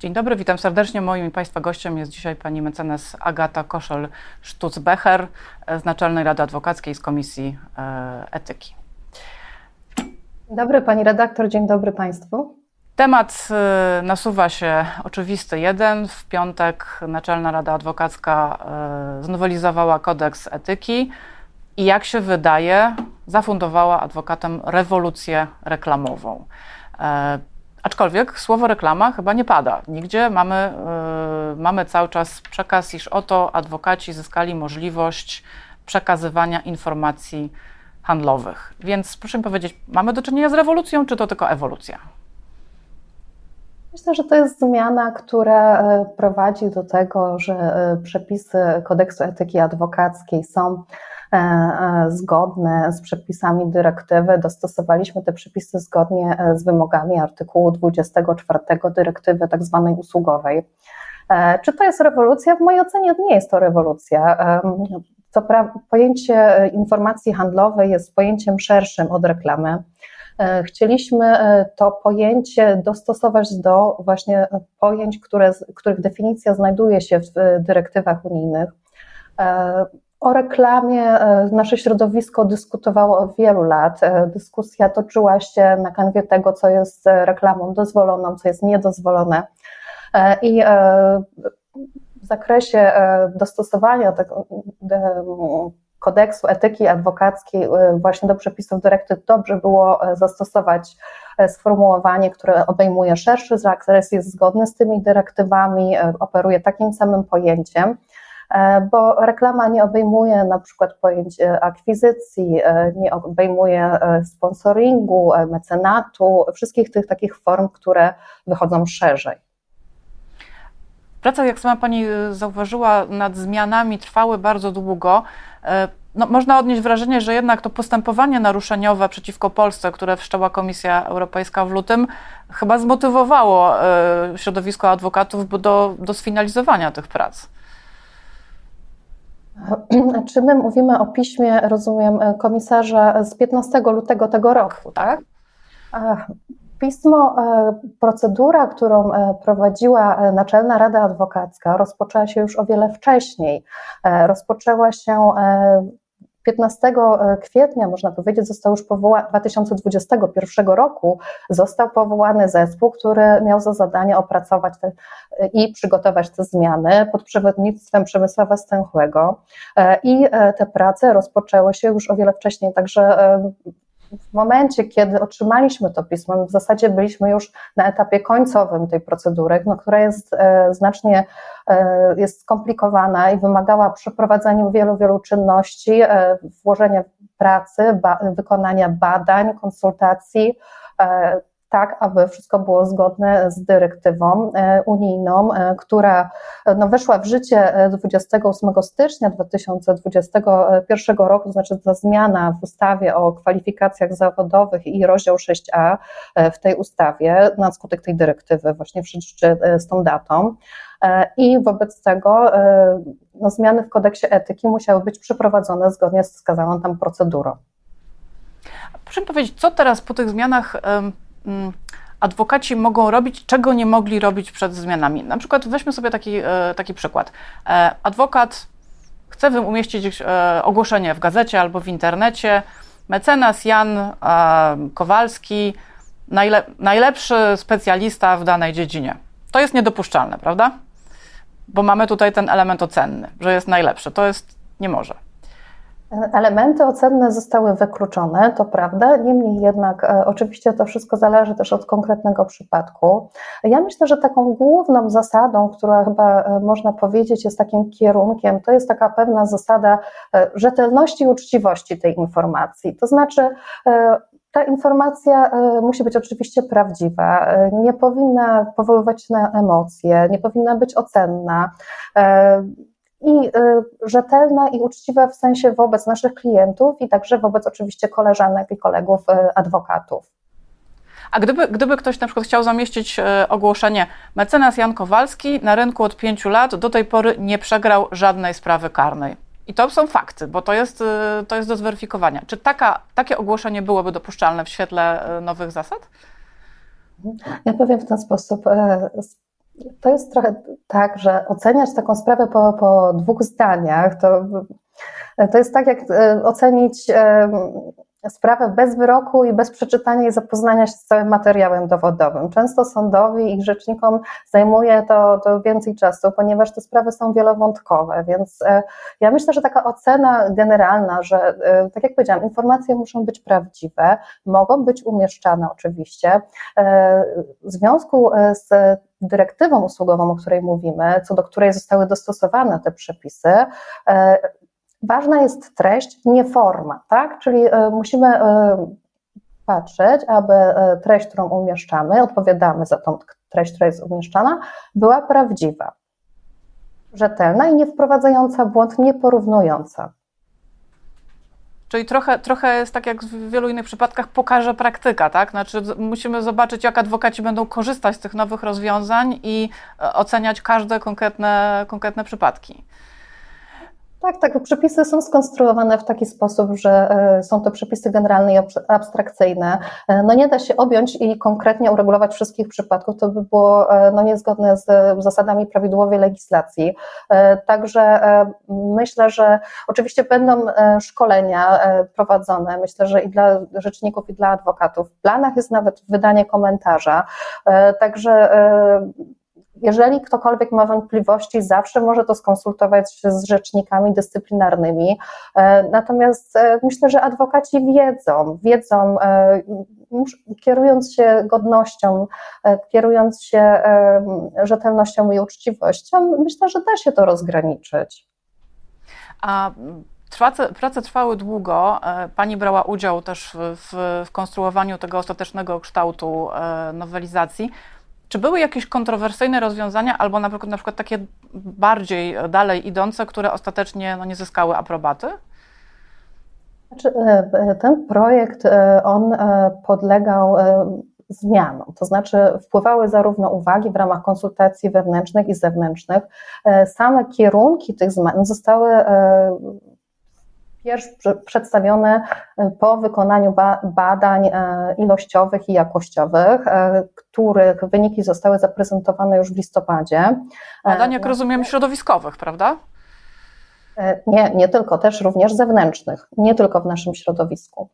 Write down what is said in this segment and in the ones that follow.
Dzień dobry, witam serdecznie. Moim i Państwa gościem jest dzisiaj pani mecenas Agata Koszel-Sztuc-Becher z Naczelnej Rady Adwokackiej z Komisji e, Etyki. Dobry Pani redaktor, dzień dobry Państwu. Temat e, nasuwa się oczywisty jeden. W piątek Naczelna Rada Adwokacka e, znowelizowała kodeks etyki i jak się wydaje, zafundowała adwokatem rewolucję reklamową. Aczkolwiek słowo reklama chyba nie pada. Nigdzie mamy, yy, mamy cały czas przekaz, iż oto adwokaci zyskali możliwość przekazywania informacji handlowych. Więc proszę mi powiedzieć, mamy do czynienia z rewolucją, czy to tylko ewolucja? Myślę, że to jest zmiana, która e, prowadzi do tego, że e, przepisy kodeksu etyki adwokackiej są zgodne z przepisami dyrektywy. Dostosowaliśmy te przepisy zgodnie e, z wymogami artykułu 24 dyrektywy tak zwanej usługowej. Czy to jest rewolucja? W mojej ocenie nie jest to rewolucja. Pojęcie informacji handlowej jest pojęciem szerszym od reklamy. Chcieliśmy to pojęcie dostosować do właśnie pojęć, które, których definicja znajduje się w dyrektywach unijnych. O reklamie e, nasze środowisko dyskutowało od wielu lat. E, dyskusja toczyła się na kanwie tego, co jest reklamą dozwoloną, co jest niedozwolone. E, I w zakresie dostosowania tego kodeksu etyki adwokackiej właśnie do przepisów dyrektyw dobrze było zastosować sformułowanie, które obejmuje szerszy zakres, jest zgodny z tymi dyrektywami, operuje takim samym pojęciem. E, bo reklama nie obejmuje na przykład pojęć e, akwizycji, e, nie obejmuje sponsoringu, mecenatu, wszystkich tych takich form, które wychodzą szerzej. Prace, jak sama Pani zauważyła, nad zmianami trwały bardzo długo. No, można odnieść wrażenie, że jednak to postępowanie naruszeniowe przeciwko Polsce, które wszczęła Komisja Europejska w lutym, chyba zmotywowało środowisko adwokatów do, do sfinalizowania tych prac. Czy my mówimy o piśmie, rozumiem, komisarza z 15 lutego tego roku, tak? Pismo, e, procedura, którą e, prowadziła e, Naczelna Rada Adwokacka, rozpoczęła się już o wiele wcześniej. Rozpoczęła się 15 e, kwietnia, można powiedzieć, został już powołany, 2021 roku został powołany zespół, który miał za zadanie opracować te, i przygotować te zmiany pod przewodnictwem Przemysława Stęchłego. E, I e, te prace rozpoczęły się już o wiele wcześniej, także w momencie, kiedy otrzymaliśmy to pismo, w zasadzie byliśmy już na etapie końcowym tej procedury, no, która jest e, znacznie e, jest skomplikowana i wymagała przeprowadzenia wielu, wielu czynności, e, włożenia pracy, ba, wykonania badań, konsultacji, tak, aby wszystko było zgodne z dyrektywą e, unijną, e, która e, no, weszła w życie 28 stycznia 2021 roku, to znaczy ta zmiana w ustawie o kwalifikacjach zawodowych i rozdział 6a w tej ustawie na skutek tej dyrektywy właśnie w z tą datą. I wobec tego no, zmiany w kodeksie etyki musiały być przeprowadzone zgodnie z wskazaną tam procedurą. Proszę powiedzieć, co teraz po tych zmianach adwokaci mogą robić, czego nie mogli robić przed zmianami. Na przykład weźmy sobie taki, e, taki przykład. E, adwokat chce umieścić e, ogłoszenie w gazecie albo w internecie. Mecenas Jan Kowalski, najle, najlepszy specjalista w danej dziedzinie. To jest niedopuszczalne, prawda? Bo mamy tutaj ten element ocenny, że jest najlepszy. To jest nie może. Elementy ocenne zostały wykluczone, to prawda, niemniej jednak e, oczywiście to wszystko zależy też od konkretnego przypadku. Ja myślę, że taką główną zasadą, która chyba e, można powiedzieć jest takim kierunkiem, to jest taka pewna zasada e, rzetelności i uczciwości tej informacji. To znaczy, ta informacja musi być oczywiście prawdziwa, nie powinna powoływać się na emocje, nie powinna być ocenna i y, rzetelna i uczciwa w sensie wobec naszych klientów i także wobec oczywiście koleżanek i kolegów y, adwokatów. A gdyby, gdyby ktoś na przykład chciał zamieścić y, ogłoszenie, mecenas Jan Kowalski na rynku od pięciu lat do tej pory nie przegrał żadnej sprawy karnej. I to są fakty, bo to jest, to jest do zweryfikowania. Czy taka, takie ogłoszenie byłoby dopuszczalne w świetle nowych zasad? Ja powiem w ten sposób. To jest trochę tak, że oceniać taką sprawę po, po dwóch zdaniach, to, to jest tak, jak e, ocenić sprawę bez wyroku i bez przeczytania i zapoznania się z całym materiałem dowodowym. Często sądowi i rzecznikom zajmuje to, to więcej czasu, ponieważ te sprawy są wielowątkowe, więc e, ja myślę, że taka ocena generalna, że e, tak jak powiedziałam, informacje muszą być prawdziwe, mogą być umieszczane oczywiście. E, w związku z dyrektywą usługową, o której mówimy, co do której zostały dostosowane te przepisy, Ważna jest treść, nie forma, tak? Czyli e, musimy e, patrzeć, aby e, treść, którą umieszczamy, odpowiadamy za tą treść, która jest umieszczana, była prawdziwa, rzetelna i nie wprowadzająca błąd, nie porównująca. Czyli trochę, trochę jest tak jak w wielu innych przypadkach, pokaże praktyka, tak? Znaczy musimy zobaczyć, jak adwokaci będą korzystać z tych nowych rozwiązań i oceniać każde konkretne, konkretne przypadki. Tak, tak. Przepisy są skonstruowane w taki sposób, że e, są to przepisy generalne i abstrakcyjne. E, no nie da się objąć i konkretnie uregulować wszystkich przypadków, to by było e, no, niezgodne z zasadami prawidłowej legislacji. Także myślę, że oczywiście będą szkolenia prowadzone, myślę, że i dla rzeczników, i dla adwokatów. W planach jest nawet wydanie komentarza. Także jeżeli ktokolwiek ma wątpliwości, zawsze może to skonsultować z rzecznikami dyscyplinarnymi. E, natomiast e, myślę, że adwokaci wiedzą, wiedzą, e, kierując się godnością, kierując się rzetelnością i uczciwością, myślę, że da się to rozgraniczyć. A Prace, prace trwały długo. Pani brała udział też w, w konstruowaniu tego ostatecznego kształtu nowelizacji. Czy były jakieś kontrowersyjne rozwiązania, albo na przykład, na przykład takie bardziej dalej idące, które ostatecznie no, nie zyskały aprobaty? Znaczy, e, ten projekt, e, on e, podlegał zmianom, to znaczy wpływały zarówno uwagi w ramach konsultacji wewnętrznych i zewnętrznych. Same kierunki tych zmian zostały Pierwszy przedstawione e, po wykonaniu badań e, ilościowych i jakościowych, e, których wyniki zostały zaprezentowane już w listopadzie. Badań, jak rozumiem, środowiskowych, prawda? Nie, nie tylko, też również zewnętrznych, nie tylko w naszym środowisku.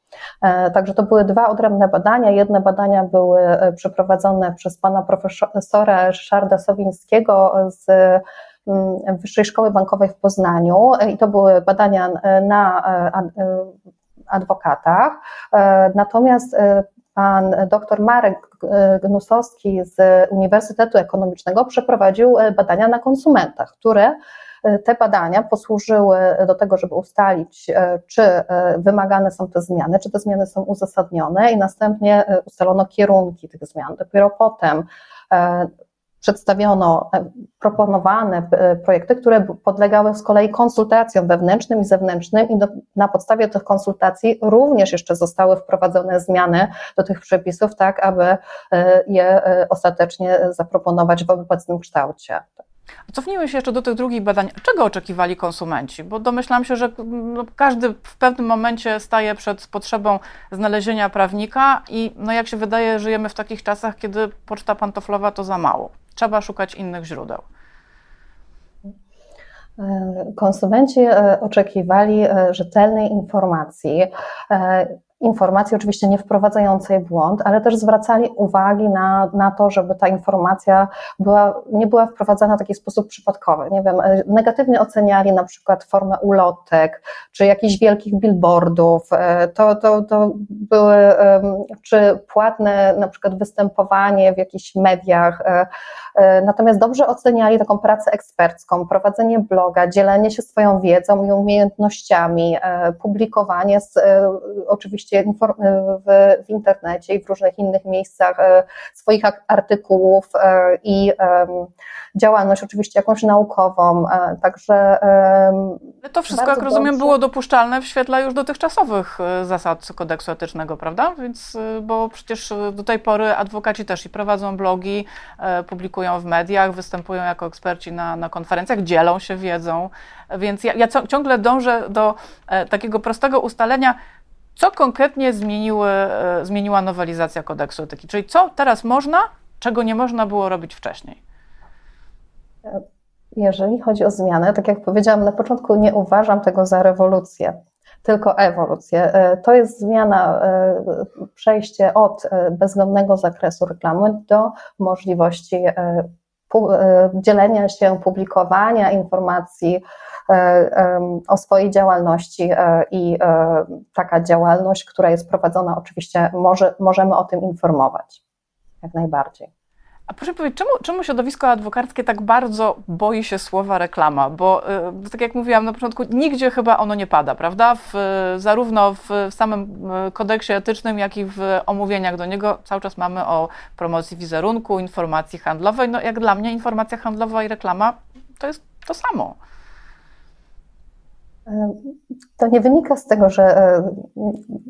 Także to były dwa odrębne badania. Jedne badania były przeprowadzone przez pana profesora Ryszarda Sowińskiego z Wyższej Szkoły Bankowej w Poznaniu i to były badania e, na e, e, adwokatach. Natomiast pan dr Marek Gnusowski z Uniwersytetu Ekonomicznego przeprowadził badania na konsumentach, które te badania posłużyły do tego, żeby ustalić, czy wymagane są te zmiany, czy te zmiany są uzasadnione i następnie ustalono kierunki tych zmian. Dopiero potem przedstawiono e, proponowane e, projekty, które podlegały z kolei konsultacjom wewnętrznym i zewnętrznym i do, na podstawie tych konsultacji również jeszcze zostały wprowadzone zmiany do tych przepisów, tak aby e, je ostatecznie zaproponować w obecnym kształcie. Cofnijmy się jeszcze do tych drugich badań. Czego oczekiwali konsumenci? Bo domyślam się, że no, każdy w pewnym momencie staje przed potrzebą znalezienia prawnika i no, jak się wydaje, żyjemy w takich czasach, kiedy poczta pantoflowa to za mało. Trzeba szukać innych źródeł. Konsumenci e, oczekiwali e, rzetelnej informacji e, informacji, oczywiście nie wprowadzającej błąd, ale też zwracali uwagi na, na to, żeby ta informacja była, nie była wprowadzana w taki sposób przypadkowy. Nie wiem, negatywnie oceniali na przykład formę ulotek, czy jakichś wielkich billboardów, to, to, to były, czy płatne na przykład występowanie w jakichś mediach, natomiast dobrze oceniali taką pracę ekspercką, prowadzenie bloga, dzielenie się swoją wiedzą i umiejętnościami, publikowanie z, oczywiście oczywiście w, w internecie i w różnych innych miejscach e, swoich artykułów e, i działalność oczywiście jakąś naukową, e, także... To wszystko, jak rozumiem, dobrze. było dopuszczalne w świetle już dotychczasowych zasad kodeksu etycznego, prawda? Więc, bo przecież do tej pory adwokaci też i prowadzą blogi, publikują w mediach, występują jako eksperci na, na konferencjach, dzielą się wiedzą, więc ja, ja ciągle dążę do takiego prostego ustalenia, co konkretnie zmieniły, e, zmieniła nowelizacja kodeksu etyki? Czyli co teraz można, czego nie można było robić wcześniej? Jeżeli chodzi o zmianę, tak jak powiedziałam na początku, nie uważam tego za rewolucję, tylko ewolucję. To jest zmiana, przejście od bezwzględnego zakresu reklamy do możliwości dzielenia się, publikowania informacji o swojej działalności i taka działalność, która jest prowadzona, oczywiście może, możemy o tym informować. Jak najbardziej. A proszę powiedzieć, czemu, czemu środowisko adwokackie tak bardzo boi się słowa reklama? Bo y, tak jak mówiłam na początku, nigdzie chyba ono nie pada, prawda? W, zarówno w, w samym y, kodeksie etycznym, jak i w omówieniach do niego cały czas mamy o promocji wizerunku, informacji handlowej. No jak dla mnie informacja handlowa i reklama to jest to samo. To nie wynika z tego, że e,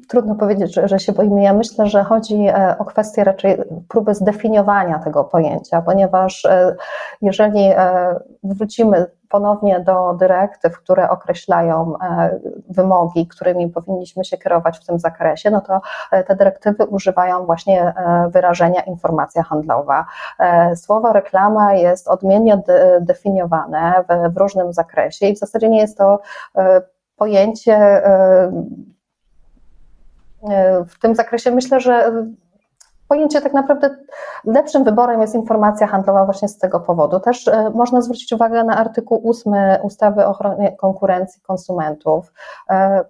trudno powiedzieć, że, że, się boimy. Ja myślę, że chodzi e, o kwestię raczej próby zdefiniowania tego pojęcia, ponieważ e, jeżeli wrócimy ponownie do dyrektyw, które określają e, wymogi, którymi powinniśmy się kierować w tym zakresie, no to e, te dyrektywy używają właśnie e, wyrażenia informacja handlowa. Słowo reklama jest odmiennie definiowane w, w różnym zakresie i w zasadzie nie jest to pojęcie w tym zakresie myślę, że pojęcie tak naprawdę lepszym wyborem jest informacja handlowa właśnie z tego powodu. Też e, można zwrócić uwagę na artykuł 8 ustawy o ochronie konkurencji konsumentów. E,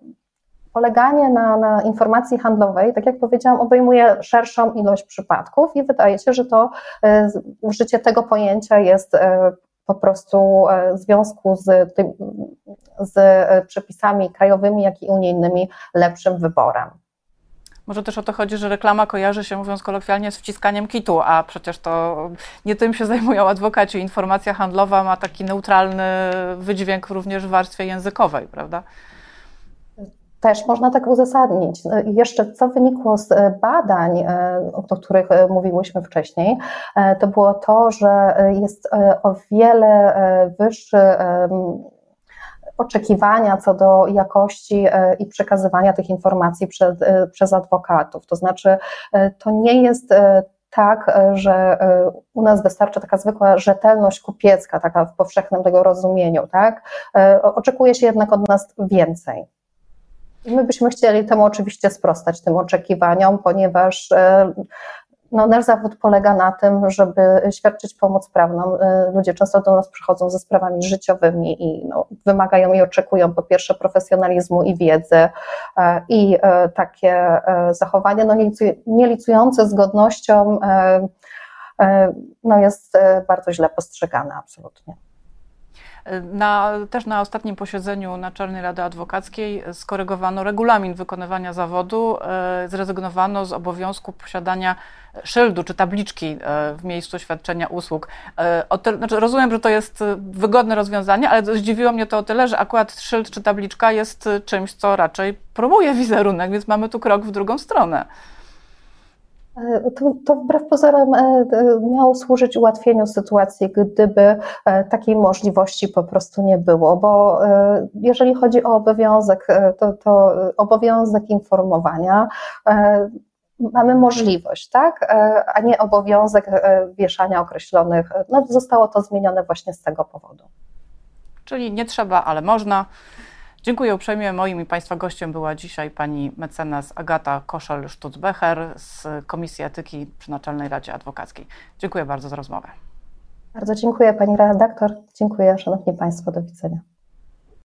poleganie na, na, informacji handlowej, tak jak powiedziałam, obejmuje szerszą ilość przypadków i wydaje się, że to e, użycie tego pojęcia jest po prostu w związku z, tym, z przepisami krajowymi, jak i unijnymi lepszym wyborem. Może też o to chodzi, że reklama kojarzy się, mówiąc kolokwialnie, z wciskaniem kitu, a przecież to nie tym się zajmują adwokaci. Informacja handlowa ma taki neutralny wydźwięk również w warstwie językowej, prawda? Też można tak uzasadnić. Jeszcze co wynikło z badań, e, o których e, mówiłyśmy wcześniej, e, to było to, że jest o wiele wyższy oczekiwania co do jakości e, i przekazywania tych informacji przed, e, przez adwokatów. To znaczy, e, to nie jest tak, że u nas wystarcza taka zwykła rzetelność kupiecka, taka w powszechnym tego rozumieniu, tak? Oczekuje się jednak od nas więcej. My byśmy chcieli temu oczywiście sprostać, tym oczekiwaniom, ponieważ no, nasz zawód polega na tym, żeby świadczyć pomoc prawną. Y, ludzie często do nas przychodzą ze sprawami życiowymi i no, wymagają i oczekują po pierwsze profesjonalizmu i wiedzy y, i y, takie zachowanie no, nielicujące z godnością no, jest bardzo źle postrzegane absolutnie. Na, też na ostatnim posiedzeniu Naczelnej Rady Adwokackiej skorygowano regulamin wykonywania zawodu, e, zrezygnowano z obowiązku posiadania szyldu czy tabliczki e, w miejscu świadczenia usług. E, o znaczy rozumiem, że to jest wygodne rozwiązanie, ale zdziwiło mnie to o tyle, że akurat szyld czy tabliczka jest czymś, co raczej promuje wizerunek, więc mamy tu krok w drugą stronę. E, to, to wbrew pozorom e, e, miało służyć ułatwieniu sytuacji, gdyby takiej możliwości po prostu nie było, bo jeżeli chodzi o obowiązek, to, to obowiązek informowania, mamy możliwość, tak, a nie obowiązek wieszania określonych. No, zostało to zmienione właśnie z tego powodu. Czyli nie trzeba, ale można. Dziękuję uprzejmie. Moim i Państwa gościem była dzisiaj pani mecenas Agata Koszel-Sztucbecher z Komisji Etyki przy Naczelnej Radzie Adwokackiej. Dziękuję bardzo za rozmowę. Bardzo dziękuję pani redaktor. Dziękuję szanowni państwo. Do widzenia.